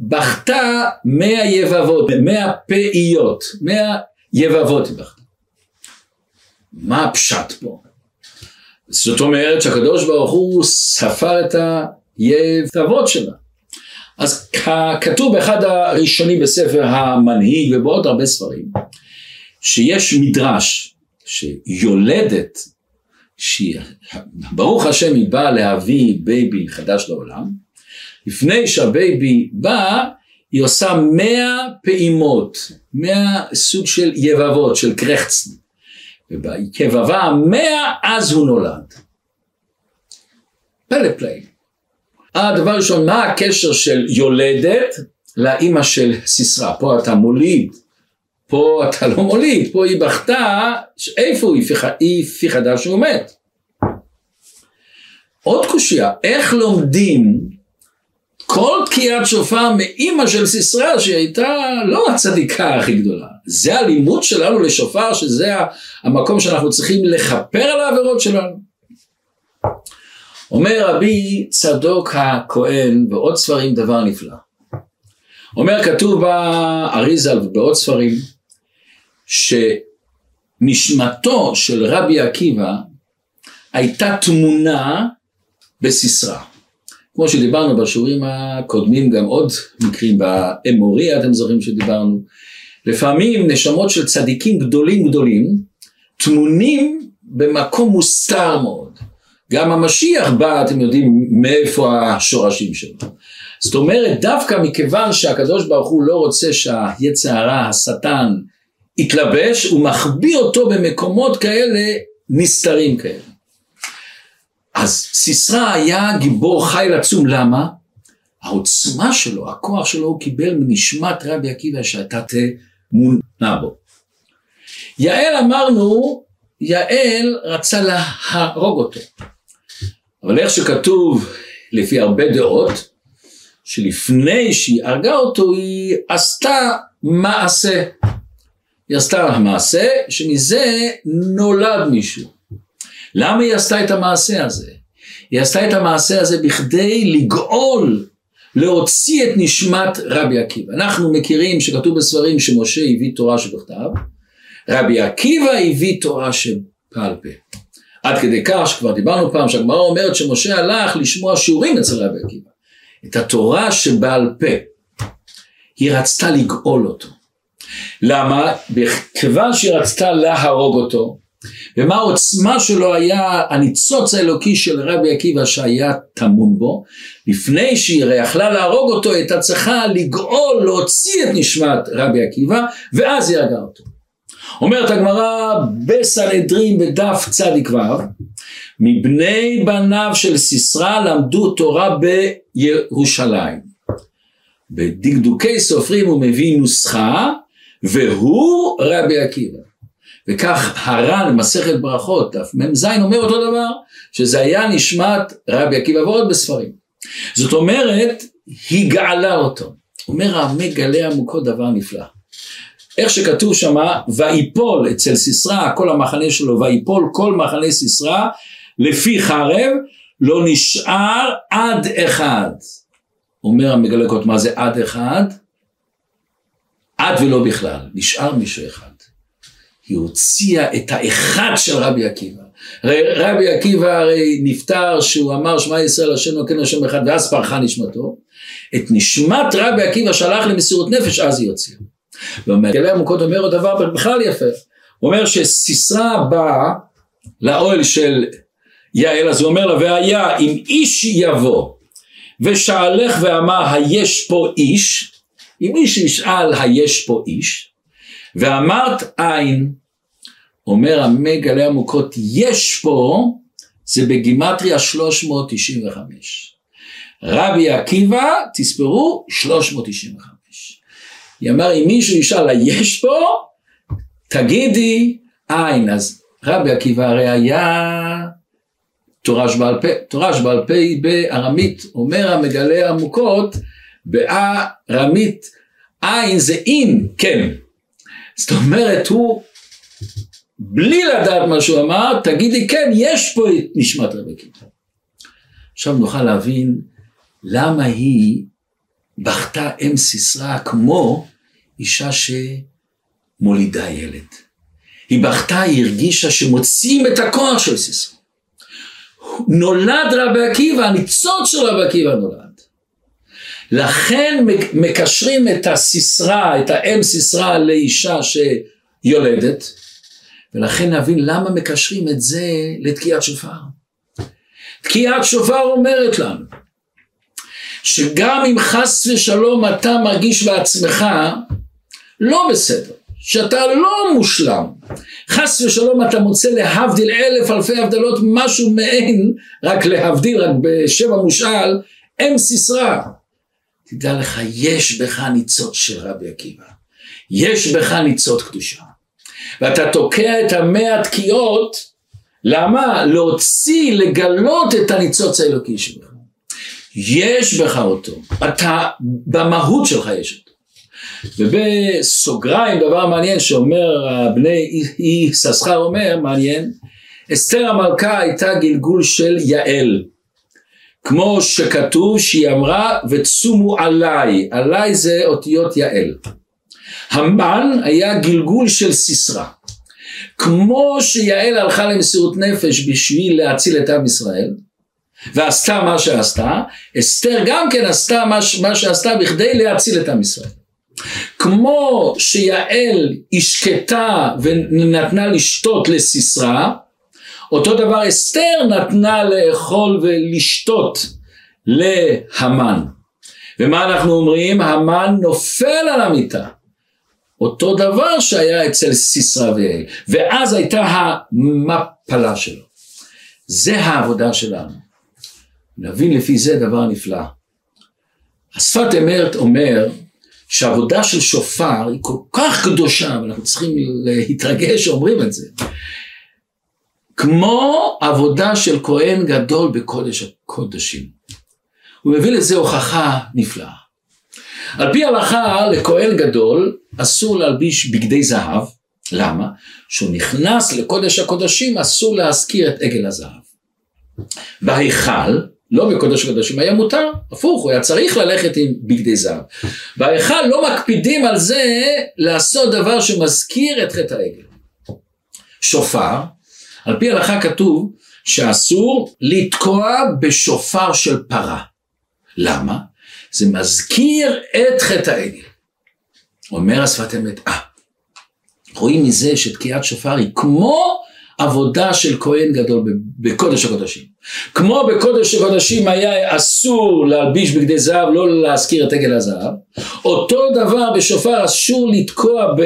בכתה מאה יבבות, מאה פעיות, מאה יבבות היא בכתה. מה הפשט פה? זאת אומרת שהקדוש ברוך הוא ספר את היבבות שלה. אז כתוב באחד הראשונים בספר המנהיג ובעוד הרבה ספרים, שיש מדרש שיולדת, שברוך השם היא באה להביא baby חדש לעולם, לפני שה baby בא, היא עושה מאה פעימות, מאה סוג של יבבות, של קרעכצן. וביבבה המאה אז הוא נולד. פלא פלא. הדבר ראשון, מה הקשר של יולדת לאימא של סיסרא? פה אתה מוליד, פה אתה לא מוליד, פה היא בכתה, איפה היא? היא פי חדש הוא מת. עוד קושייה, איך לומדים כל תקיעת שופר מאימא של סיסרא שהייתה לא הצדיקה הכי גדולה. זה הלימוד שלנו לשופר שזה המקום שאנחנו צריכים לכפר על העבירות שלנו. אומר רבי צדוק הכהן בעוד ספרים דבר נפלא. אומר כתוב באריזל ובעוד ספרים שנשמתו של רבי עקיבא הייתה תמונה בסיסרא. כמו שדיברנו בשיעורים הקודמים גם עוד מקרים באמורי אתם זוכרים שדיברנו. לפעמים נשמות של צדיקים גדולים גדולים טמונים במקום מוסתר מאוד. גם המשיח בא אתם יודעים מאיפה השורשים שלו. זאת אומרת דווקא מכיוון שהקדוש ברוך הוא לא רוצה שהיצע הרע השטן יתלבש הוא מחביא אותו במקומות כאלה נסתרים כאלה אז סיסרא היה גיבור חיל עצום, למה? העוצמה שלו, הכוח שלו הוא קיבל מנשמת רבי עקיבא שהייתה תמונה בו. יעל אמרנו, יעל רצה להרוג אותו. אבל איך שכתוב לפי הרבה דעות, שלפני שהיא הרגה אותו היא עשתה מעשה. היא עשתה מעשה שמזה נולד מישהו. למה היא עשתה את המעשה הזה? היא עשתה את המעשה הזה בכדי לגאול, להוציא את נשמת רבי עקיבא. אנחנו מכירים שכתוב בספרים שמשה הביא תורה שבכתב, רבי עקיבא הביא תורה שבעל פה. עד כדי כך שכבר דיברנו פעם שהגמרא אומרת שמשה הלך לשמוע שיעורים אצל רבי עקיבא. את התורה שבעל פה. היא רצתה לגאול אותו. למה? כיוון שהיא רצתה להרוג אותו, ומה העוצמה שלו היה הניצוץ האלוקי של רבי עקיבא שהיה טמון בו, לפני שהיא יכלה להרוג אותו, הייתה צריכה לגאול, להוציא את נשמת רבי עקיבא, ואז היא הרגה אותו. אומרת הגמרא בסנהדרין בדף צדיק ו', מבני בניו של סיסרא למדו תורה בירושלים. בדקדוקי סופרים הוא מביא נוסחה, והוא רבי עקיבא. וכך הר"ן מסכת ברכות, דף מ"ז אומר אותו דבר, שזה היה נשמת רבי עקיבא ועוד בספרים. זאת אומרת, היא גאלה אותו. אומר המגלה עמוקו דבר נפלא. איך שכתוב שמה, ויפול אצל סיסרא, כל המחנה שלו, ויפול כל מחנה סיסרא, לפי חרב, לא נשאר עד אחד. אומר המגלה קוט, מה זה עד אחד? עד ולא בכלל, נשאר מישהו אחד. היא הוציאה את האחד של רבי עקיבא. רבי עקיבא הרי נפטר שהוא אמר שמע ישראל השם נותן השם אחד ואז פרחה נשמתו. את נשמת רבי עקיבא שלח למסירות נפש אז היא הוציאה. ומגלה עמוקות אומר עוד דבר בכלל יפה. הוא אומר שסיסרא בא לאוהל של יעל אז הוא אומר לה והיה אם איש יבוא ושאלך ואמר היש פה איש אם איש ישאל היש פה איש ואמרת אין, אומר המגלה עמוקות, יש פה, זה בגימטריה 395. רבי עקיבא, תספרו, 395. היא אמר, אם מישהו ישאל יש פה, תגידי אין. אז רבי עקיבא הרי היה תורש בעל פה, תורש בעל פה בארמית, אומר המגלה עמוקות, בארמית, אין זה אין, כן. זאת אומרת, הוא בלי לדעת מה שהוא אמר, תגידי כן, יש פה את נשמת רבי עקיבא. עכשיו נוכל להבין למה היא בכתה אם סיסרא כמו אישה שמולידה ילד. היא בכתה, היא הרגישה שמוציאים את הכוח של סיסרא. נולד רבי עקיבא, הניצוץ של רבי עקיבא נולד. לכן מקשרים את הסיסרא, את האם סיסרא לאישה שיולדת, ולכן נבין למה מקשרים את זה לתקיעת שופר. תקיעת שופר אומרת לנו, שגם אם חס ושלום אתה מרגיש בעצמך לא בסדר, שאתה לא מושלם, חס ושלום אתה מוצא להבדיל אלף אלפי הבדלות משהו מעין, רק להבדיל, רק בשם המושאל, אם סיסרא. תדע לך, יש בך ניצוץ של רבי עקיבא, יש בך ניצוץ קדושה. ואתה תוקע את המאה תקיעות, למה? להוציא, לגלות את הניצוץ האלוקי שלך. יש בך אותו, אתה, במהות שלך יש אותו. ובסוגריים דבר מעניין שאומר בני ססחר אומר, מעניין, אסתר המלכה הייתה גלגול של יעל. כמו שכתוב שהיא אמרה ותשומו עליי, עליי זה אותיות יעל. המן היה גלגול של סיסרא. כמו שיעל הלכה למסירות נפש בשביל להציל את עם ישראל, ועשתה מה שעשתה, אסתר גם כן עשתה מה, מה שעשתה בכדי להציל את עם ישראל. כמו שיעל השקטה ונתנה לשתות לסיסרא, אותו דבר אסתר נתנה לאכול ולשתות להמן. ומה אנחנו אומרים? המן נופל על המיטה. אותו דבר שהיה אצל סיסרא ויעל. ואז הייתה המפלה שלו. זה העבודה שלנו. נבין לפי זה דבר נפלא. השפת אמת אומר שהעבודה של שופר היא כל כך קדושה, ואנחנו צריכים להתרגש שאומרים את זה. כמו עבודה של כהן גדול בקודש הקודשים. הוא מביא לזה הוכחה נפלאה. על פי הלכה לכהן גדול אסור להלביש בגדי זהב, למה? כשהוא נכנס לקודש הקודשים אסור להזכיר את עגל הזהב. בהיכל, לא בקודש הקודשים היה מותר, הפוך, הוא היה צריך ללכת עם בגדי זהב. בהיכל לא מקפידים על זה לעשות דבר שמזכיר את חטא העגל. שופר, על פי הלכה כתוב שאסור לתקוע בשופר של פרה. למה? זה מזכיר את חטא העגל. אומר השפת אמת, אה, רואים מזה שתקיעת שופר היא כמו עבודה של כהן גדול בקודש הקודשים. כמו בקודש הקודשים היה אסור להלביש בגדי זהב, לא להזכיר את עגל הזהב, אותו דבר בשופר אסור לתקוע ב...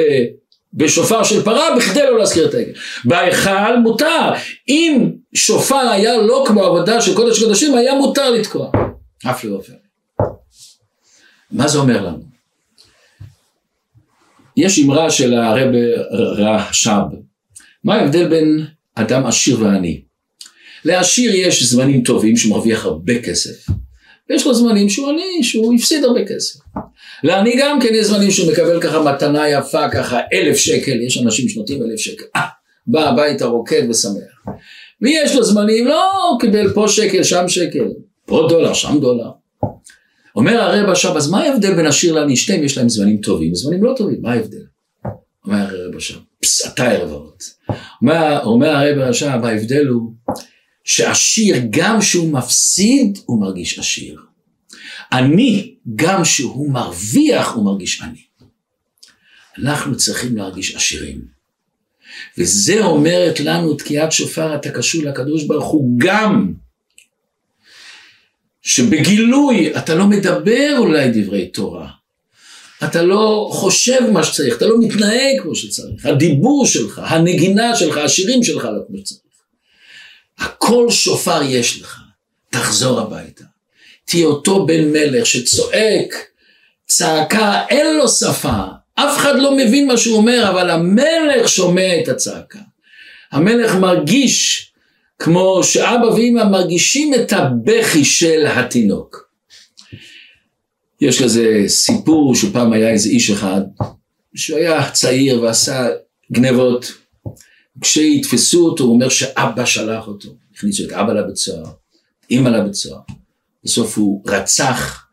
בשופר של פרה בכדי לא להזכיר את העגל. בהיכל מותר. אם שופר היה לא כמו עבודה של קודש קודשים, היה מותר לתקוע. אף לא עופר. מה זה אומר לנו? יש אמרה של הרב רש"ב, מה ההבדל בין אדם עשיר ועני? לעשיר יש זמנים טובים שהוא מרוויח הרבה כסף, ויש לו זמנים שהוא עני, שהוא הפסיד הרבה כסף. לעני גם כן יש זמנים שהוא מקבל ככה מתנה יפה, ככה אלף שקל, יש אנשים שנותנים אלף שקל, אה, בא הביתה רוקד ושמח. ויש לו זמנים, לא קיבל פה שקל, שם שקל, פה דולר, שם דולר. אומר הרב עכשיו, אז מה ההבדל בין עשיר לעני? שתיהם יש להם זמנים טובים, זמנים לא טובים, מה ההבדל? אומר הרב עכשיו, פס, אתה ערב אבות. אומר, אומר הרב עכשיו, ההבדל הוא שעשיר, גם שהוא מפסיד, הוא מרגיש עשיר. עני, גם שהוא מרוויח, הוא מרגיש עני. אנחנו צריכים להרגיש עשירים. וזה אומרת לנו תקיעת שופר, אתה קשור לקדוש ברוך הוא גם שבגילוי אתה לא מדבר אולי דברי תורה, אתה לא חושב מה שצריך, אתה לא מתנהג כמו שצריך, הדיבור שלך, הנגינה שלך, השירים שלך לא כמו שצריך. הכל שופר יש לך, תחזור הביתה. תהיה אותו בן מלך שצועק צעקה, אין לו שפה, אף אחד לא מבין מה שהוא אומר, אבל המלך שומע את הצעקה. המלך מרגיש כמו שאבא ואמא מרגישים את הבכי של התינוק. יש כזה סיפור שפעם היה איזה איש אחד, שהוא היה צעיר ועשה גנבות, כשיתפסו אותו הוא אומר שאבא שלח אותו, הכניסו את אבא לבית סוהר, אימא לבית סוהר, בסוף הוא רצח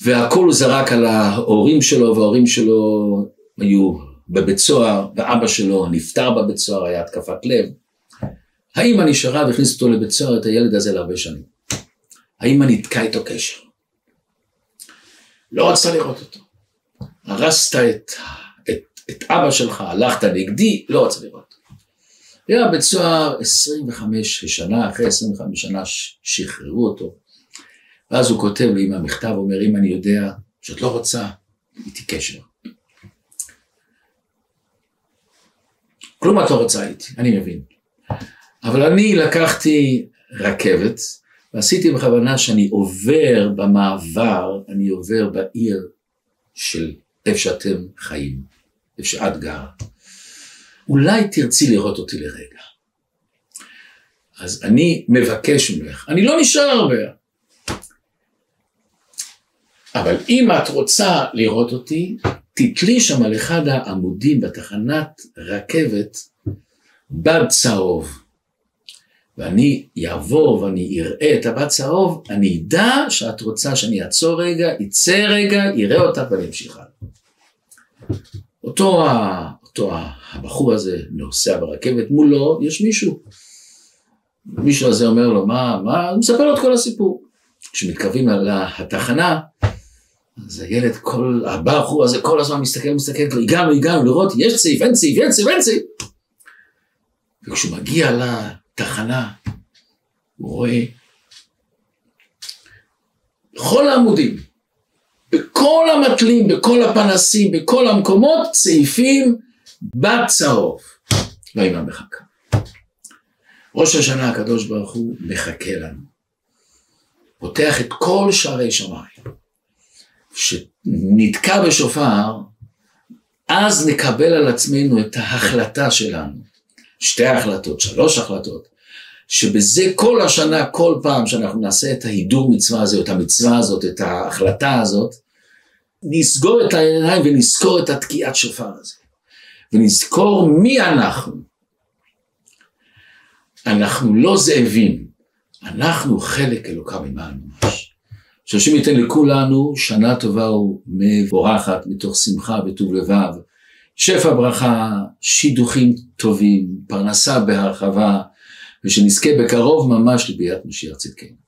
והכל הוא זרק על ההורים שלו וההורים שלו היו בבית סוהר ואבא שלו נפטר בבית סוהר, היה התקפת לב. האמא נשארה והכניסה אותו לבית סוהר, את הילד הזה להרבה שנים. האמא ניתקה איתו קשר. לא רצתה לראות אותו. הרסת את, את, אבא שלך, הלכת נגדי, לא רצה לראות. היה בית סוהר 25 שנה, אחרי 25 שנה שחררו אותו. ואז הוא כותב לי המכתב, הוא אומר, אם אני יודע שאת לא רוצה, איתי קשר. כלום את לא רוצה איתי, אני מבין. אבל אני לקחתי רכבת, ועשיתי בכוונה שאני עובר במעבר, אני עובר בעיר של איפה שאתם חיים, איפה שאת גרה. אולי תרצי לראות אותי לרגע. אז אני מבקש ממך, אני לא נשאר הרבה, אבל אם את רוצה לראות אותי, תתלי שם על אחד העמודים בתחנת רכבת בד צהוב. ואני אעבור ואני אראה את הבד צהוב, אני אדע שאת רוצה שאני אעצור רגע, יצא רגע, יראה אותך ואני אמשיך הלאה. אותו, אותו הבחור הזה נוסע ברכבת, מולו יש מישהו. מישהו הזה אומר לו, מה, מה, הוא מספר לו את כל הסיפור. כשמתקרבים לתחנה, אז הילד, כל, הבחור הזה כל הזמן מסתכל, מסתכל, הגענו, הגענו לראות, יש צעיף, אין צעיף, אין צעיף, אין צעיף. וכשהוא מגיע לתחנה, הוא רואה בכל העמודים, בכל המטלים, בכל הפנסים, בכל המקומות, צעיפים בצהוב. והאמא מחכה. ראש השנה הקדוש ברוך הוא מחכה לנו. פותח את כל שערי שמיים. שנתקע בשופר, אז נקבל על עצמנו את ההחלטה שלנו. שתי החלטות, שלוש החלטות, שבזה כל השנה, כל פעם שאנחנו נעשה את ההידור מצווה הזאת, את המצווה הזאת, את ההחלטה הזאת, נסגור את העיניים ונזכור את התקיעת שופר הזה. ונזכור מי אנחנו. אנחנו לא זאבים, אנחנו חלק אלוקה ממעל ממש. שהשם ייתן לכולנו שנה טובה ומבורכת מתוך שמחה וטוב לבב, שפע ברכה, שידוכים טובים, פרנסה בהרחבה, ושנזכה בקרוב ממש לביאת משיח צדקנו.